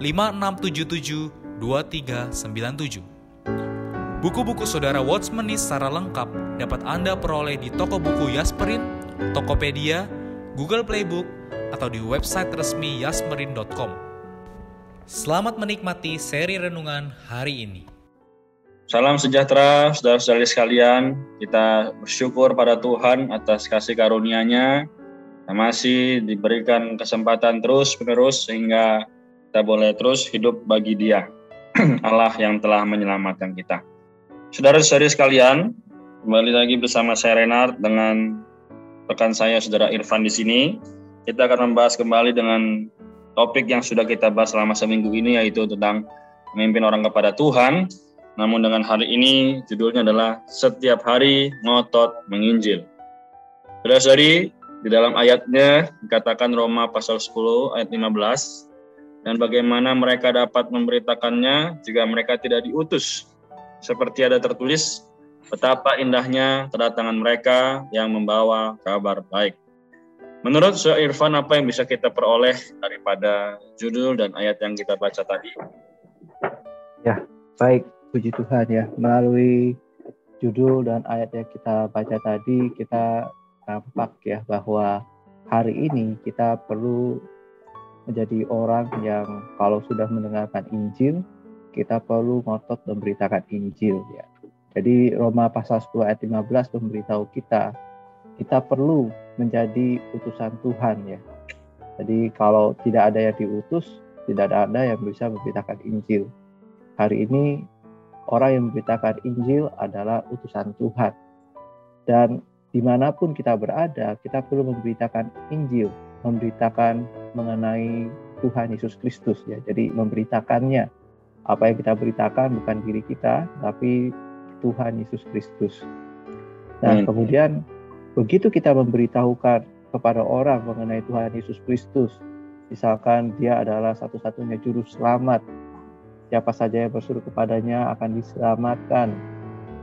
5677 2397. Buku-buku saudara Watchmeni secara lengkap dapat Anda peroleh di toko buku Yasmerin, Tokopedia, Google Playbook, atau di website resmi yasmerin.com. Selamat menikmati seri renungan hari ini. Salam sejahtera, saudara-saudari sekalian. Kita bersyukur pada Tuhan atas kasih karunia-Nya masih diberikan kesempatan terus-menerus sehingga kita boleh terus hidup bagi Dia, Allah yang telah menyelamatkan kita. Saudara-saudari sekalian, kembali lagi bersama saya Renard dengan rekan saya Saudara Irfan di sini. Kita akan membahas kembali dengan topik yang sudah kita bahas selama seminggu ini yaitu tentang memimpin orang kepada Tuhan. Namun dengan hari ini judulnya adalah setiap hari ngotot menginjil. Saudara-saudari, di dalam ayatnya dikatakan Roma pasal 10 ayat 15, dan bagaimana mereka dapat memberitakannya jika mereka tidak diutus. Seperti ada tertulis, betapa indahnya kedatangan mereka yang membawa kabar baik. Menurut Syekh Irfan, apa yang bisa kita peroleh daripada judul dan ayat yang kita baca tadi? Ya, baik. Puji Tuhan ya. Melalui judul dan ayat yang kita baca tadi, kita nampak ya bahwa hari ini kita perlu menjadi orang yang kalau sudah mendengarkan Injil, kita perlu ngotot memberitakan Injil ya. Jadi Roma pasal 10 ayat 15 memberitahu kita, kita perlu menjadi utusan Tuhan ya. Jadi kalau tidak ada yang diutus, tidak ada yang bisa memberitakan Injil. Hari ini orang yang memberitakan Injil adalah utusan Tuhan. Dan di mana pun kita berada, kita perlu memberitakan Injil, memberitakan mengenai Tuhan Yesus Kristus ya. Jadi memberitakannya apa yang kita beritakan bukan diri kita tapi Tuhan Yesus Kristus. Nah, hmm. kemudian begitu kita memberitahukan kepada orang mengenai Tuhan Yesus Kristus, misalkan dia adalah satu-satunya juru selamat, siapa saja yang bersuruh kepadanya akan diselamatkan.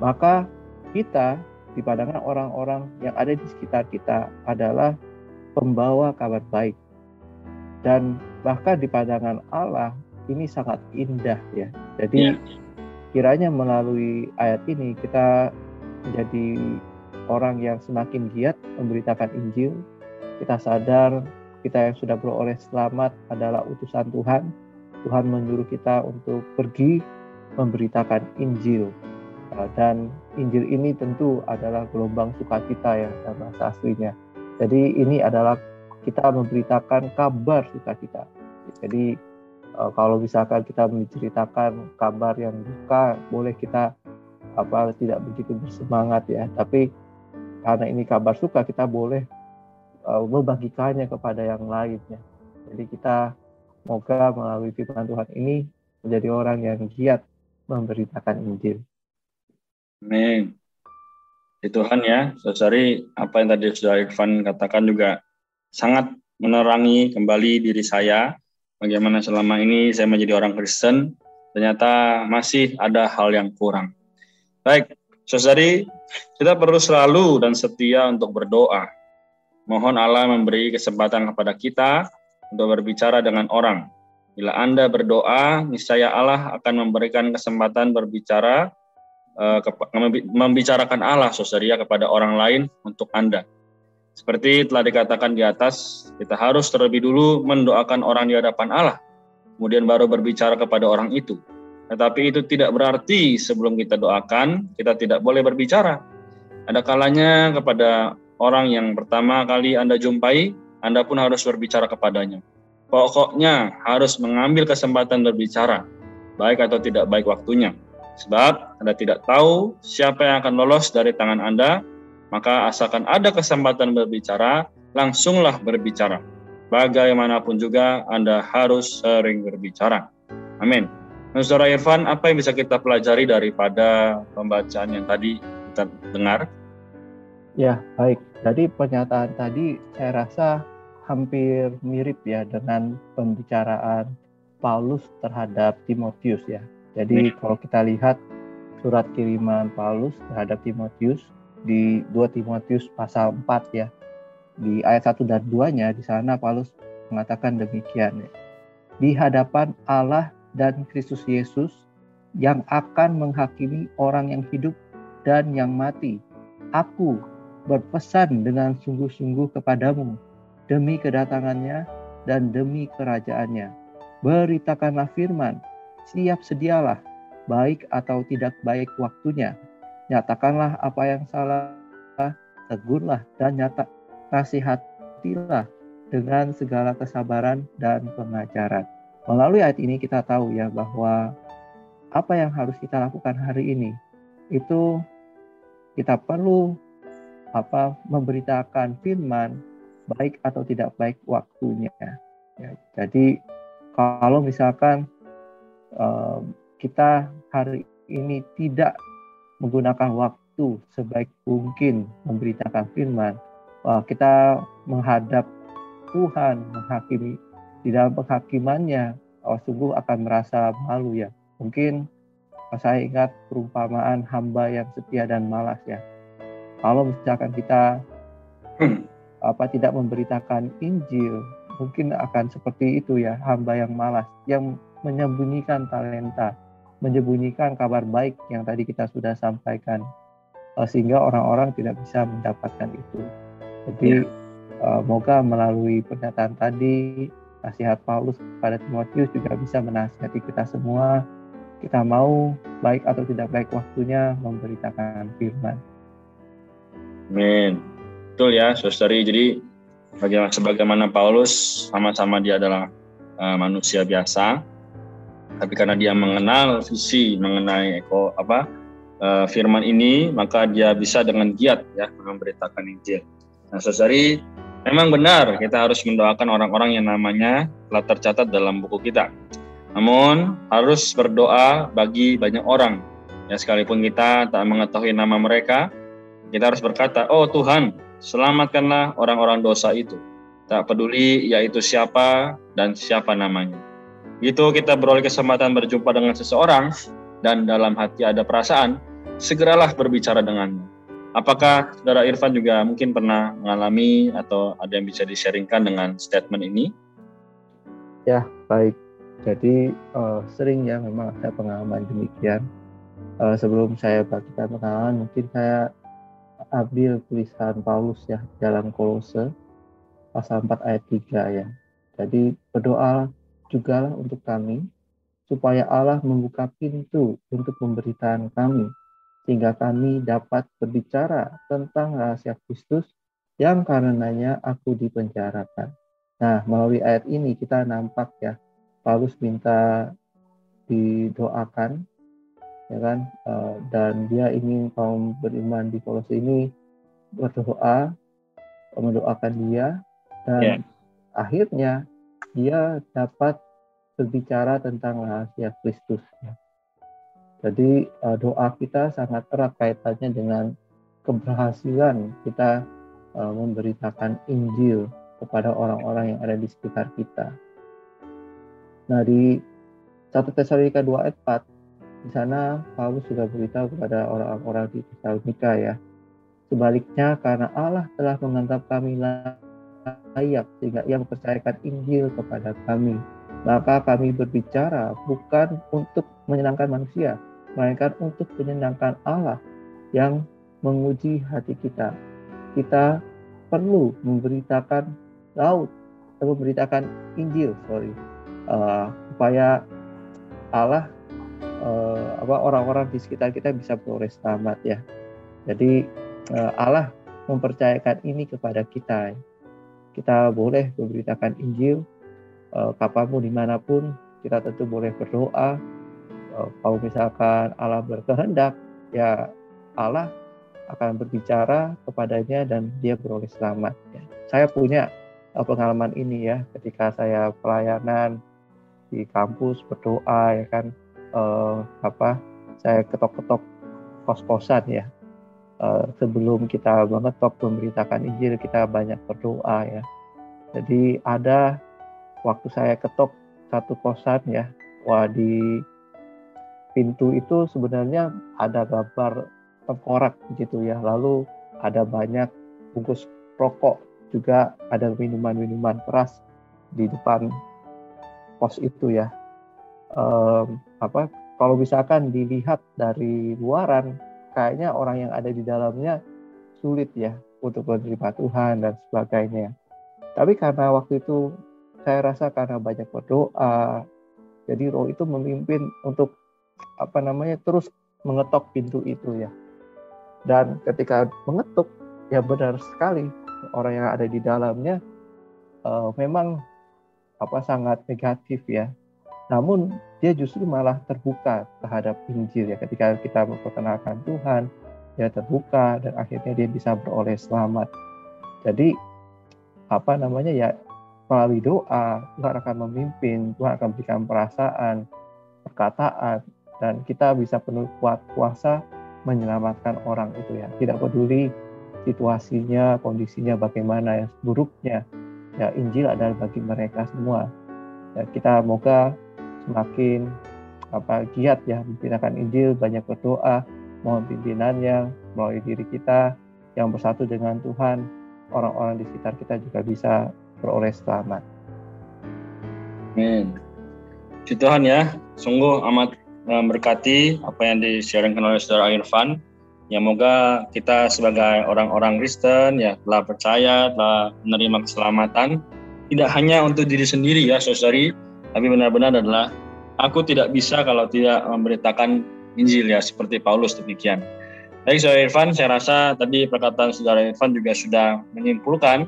Maka kita di pandangan orang-orang yang ada di sekitar kita adalah pembawa kabar baik dan bahkan di pandangan Allah ini sangat indah ya. Jadi ya. kiranya melalui ayat ini kita menjadi orang yang semakin giat memberitakan Injil. Kita sadar kita yang sudah beroleh selamat adalah utusan Tuhan. Tuhan menyuruh kita untuk pergi memberitakan Injil. Dan Injil ini tentu adalah gelombang sukacita ya dalam bahasa aslinya. Jadi ini adalah kita memberitakan kabar sukacita. Jadi uh, kalau misalkan kita menceritakan kabar yang duka, boleh kita apa tidak begitu bersemangat ya. Tapi karena ini kabar suka, kita boleh uh, membagikannya kepada yang lainnya. Jadi kita semoga melalui firman Tuhan ini menjadi orang yang giat memberitakan Injil. Amin. Di Tuhan ya, saudari apa yang tadi sudah Irfan katakan juga sangat menerangi kembali diri saya bagaimana selama ini saya menjadi orang Kristen ternyata masih ada hal yang kurang. Baik, saudari, kita perlu selalu dan setia untuk berdoa. Mohon Allah memberi kesempatan kepada kita untuk berbicara dengan orang. Bila Anda berdoa, niscaya Allah akan memberikan kesempatan berbicara, uh, membicarakan Allah, saudari, kepada orang lain untuk Anda. Seperti telah dikatakan di atas, kita harus terlebih dulu mendoakan orang di hadapan Allah. kemudian baru berbicara kepada orang itu. Tetapi itu tidak berarti sebelum kita doakan, kita tidak boleh berbicara. Ada kalanya kepada orang yang pertama kali Anda jumpai, Anda pun harus berbicara kepadanya. Pokoknya harus mengambil kesempatan berbicara, baik atau tidak baik waktunya. Sebab Anda tidak tahu siapa yang akan lolos dari tangan Anda, maka asalkan ada kesempatan berbicara, langsunglah berbicara. Bagaimanapun juga Anda harus sering berbicara. Amin. Nah, Saudara Irfan, apa yang bisa kita pelajari daripada pembacaan yang tadi kita dengar? Ya, baik. Jadi pernyataan tadi saya rasa hampir mirip ya dengan pembicaraan Paulus terhadap Timotius ya. Jadi kalau kita lihat surat kiriman Paulus terhadap Timotius di 2 Timotius pasal 4 ya. Di ayat 1 dan 2-nya di sana Paulus mengatakan demikian ya. Di hadapan Allah dan Kristus Yesus yang akan menghakimi orang yang hidup dan yang mati. Aku berpesan dengan sungguh-sungguh kepadamu demi kedatangannya dan demi kerajaannya. Beritakanlah firman, siap sedialah, baik atau tidak baik waktunya, Nyatakanlah apa yang salah, tegurlah dan nyata nasihatilah dengan segala kesabaran dan pengajaran. Melalui ayat ini kita tahu ya bahwa apa yang harus kita lakukan hari ini itu kita perlu apa memberitakan firman baik atau tidak baik waktunya. Ya, jadi kalau misalkan um, kita hari ini tidak menggunakan waktu sebaik mungkin memberitakan firman, Wah, kita menghadap Tuhan, menghakimi di dalam penghakimannya, oh, sungguh akan merasa malu ya. Mungkin saya ingat perumpamaan hamba yang setia dan malas ya. Kalau misalkan kita apa tidak memberitakan Injil, mungkin akan seperti itu ya, hamba yang malas, yang menyembunyikan talenta, menyembunyikan kabar baik yang tadi kita sudah sampaikan uh, sehingga orang-orang tidak bisa mendapatkan itu. Jadi ya. uh, moga melalui pernyataan tadi nasihat Paulus kepada Timotius juga bisa menasihati kita semua. Kita mau baik atau tidak baik waktunya memberitakan firman. Amin. Betul ya, saudari. Jadi bagaimana sebagaimana Paulus sama-sama dia adalah uh, manusia biasa, tapi karena dia mengenal visi mengenai eko apa uh, firman ini, maka dia bisa dengan giat ya memberitakan Injil. Nah, saudari, memang benar kita harus mendoakan orang-orang yang namanya telah tercatat dalam buku kita. Namun harus berdoa bagi banyak orang. Ya sekalipun kita tak mengetahui nama mereka, kita harus berkata, "Oh Tuhan, selamatkanlah orang-orang dosa itu." Tak peduli yaitu siapa dan siapa namanya. Gitu kita beroleh kesempatan berjumpa dengan seseorang dan dalam hati ada perasaan, segeralah berbicara dengannya. Apakah saudara Irfan juga mungkin pernah mengalami atau ada yang bisa di-sharingkan dengan statement ini? Ya, baik. Jadi uh, sering ya memang ada pengalaman demikian. Uh, sebelum saya bagikan pengalaman, mungkin saya ambil tulisan Paulus ya dalam Kolose pasal 4 ayat 3 ya. Jadi berdoa jugalah untuk kami, supaya Allah membuka pintu untuk pemberitaan kami, sehingga kami dapat berbicara tentang rahasia Kristus yang karenanya aku dipenjarakan. Nah, melalui ayat ini kita nampak ya, Paulus minta didoakan, ya kan, uh, dan dia ingin kaum beriman di Kolose ini berdoa, mendoakan dia, dan yeah. akhirnya dia dapat berbicara tentang rahasia Kristus. Jadi uh, doa kita sangat erat kaitannya dengan keberhasilan kita uh, memberitakan Injil kepada orang-orang yang ada di sekitar kita. Nah di 1 Tesalonika 2 ayat 4 di sana Paulus sudah beritahu kepada orang-orang di Tesalonika ya. Sebaliknya karena Allah telah menganggap kami layak sehingga ia mempercayakan Injil kepada kami. Maka kami berbicara bukan untuk menyenangkan manusia, melainkan untuk menyenangkan Allah yang menguji hati kita. Kita perlu memberitakan laut, atau memberitakan Injil, sorry, uh, supaya Allah eh, apa orang-orang di sekitar kita bisa beroleh selamat ya. Jadi eh, Allah mempercayakan ini kepada kita. Kita boleh memberitakan Injil eh, kapan pun di mana pun kita tentu boleh berdoa. Eh, kalau misalkan Allah berkehendak ya Allah akan berbicara kepadanya dan dia beroleh selamat. Ya. Saya punya uh, pengalaman ini ya ketika saya pelayanan di kampus berdoa ya kan uh, apa saya ketok-ketok kos-kosan ya uh, sebelum kita mengetok memberitakan Injil kita banyak berdoa ya jadi ada waktu saya ketok satu kosan ya wah di pintu itu sebenarnya ada gambar tengkorak gitu ya. Lalu ada banyak bungkus rokok juga ada minuman-minuman keras di depan pos itu ya. Um, apa kalau misalkan dilihat dari luaran kayaknya orang yang ada di dalamnya sulit ya untuk menerima Tuhan dan sebagainya. Tapi karena waktu itu saya rasa karena banyak berdoa, jadi roh itu memimpin untuk apa namanya terus mengetok pintu itu ya. Dan ketika mengetuk, ya benar sekali orang yang ada di dalamnya uh, memang apa sangat negatif ya. Namun dia justru malah terbuka terhadap Injil ya ketika kita memperkenalkan Tuhan, dia terbuka dan akhirnya dia bisa beroleh selamat. Jadi apa namanya ya melalui doa Tuhan akan memimpin, Tuhan akan berikan perasaan, perkataan dan kita bisa penuh kuat kuasa menyelamatkan orang itu ya. Tidak peduli situasinya, kondisinya bagaimana ya, buruknya. Ya Injil adalah bagi mereka semua. Ya, kita moga semakin apa giat ya memberitakan Injil, banyak berdoa, mohon pimpinannya melalui diri kita yang bersatu dengan Tuhan, orang-orang di sekitar kita juga bisa beroleh selamat. Amin. Tuhan ya, sungguh amat memberkati apa yang disiarkan oleh saudara Irfan. Ya moga kita sebagai orang-orang Kristen ya telah percaya, telah menerima keselamatan tidak hanya untuk diri sendiri ya saudari, tapi benar-benar adalah aku tidak bisa kalau tidak memberitakan Injil ya seperti Paulus demikian. Baik saudara Irfan, saya rasa tadi perkataan saudara Irfan juga sudah menyimpulkan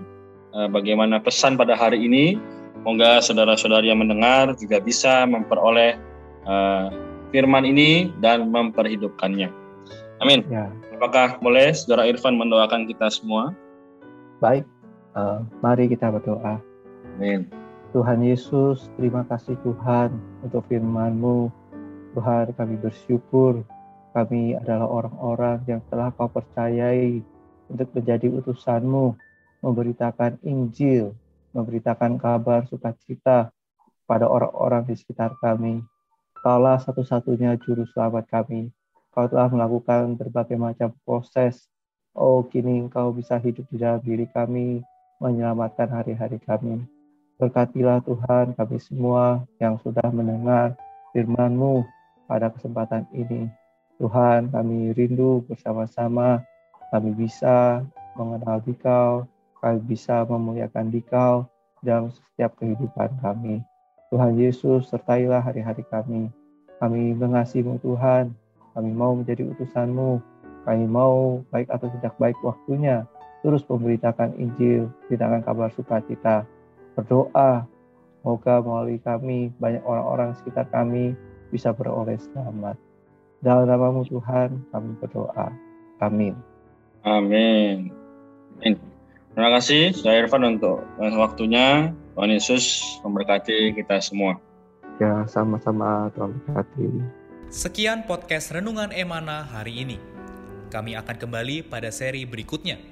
uh, bagaimana pesan pada hari ini. Moga saudara-saudari yang mendengar juga bisa memperoleh uh, firman ini dan memperhidupkannya. Amin. Ya. Apakah boleh Saudara Irfan mendoakan kita semua? Baik, uh, mari kita berdoa. Amin. Tuhan Yesus, terima kasih Tuhan untuk firman-Mu. Tuhan, kami bersyukur kami adalah orang-orang yang telah kau percayai untuk menjadi utusan-Mu, memberitakan Injil, memberitakan kabar sukacita pada orang-orang di sekitar kami. Kaulah satu-satunya juru selamat kami. Kau telah melakukan berbagai macam proses. Oh, kini Engkau bisa hidup di dalam diri kami, menyelamatkan hari-hari kami. Berkatilah Tuhan kami semua yang sudah mendengar firman-Mu pada kesempatan ini. Tuhan, kami rindu bersama-sama, kami bisa mengenal Dikau, kami bisa memuliakan Dikau dalam setiap kehidupan kami. Tuhan Yesus, sertailah hari-hari kami. Kami mengasihimu Tuhan, kami mau menjadi utusanmu, kami mau baik atau tidak baik waktunya, terus memberitakan Injil, beritakan kabar sukacita, berdoa, semoga melalui kami banyak orang-orang sekitar kami bisa beroleh selamat. Dalam namamu Tuhan, kami berdoa. Amin. Amin. Amin. Terima kasih, saya Irfan untuk waktunya. Tuhan Yesus memberkati kita semua. Ya, sama-sama Tuhan memberkati. Sekian podcast Renungan Emana hari ini. Kami akan kembali pada seri berikutnya.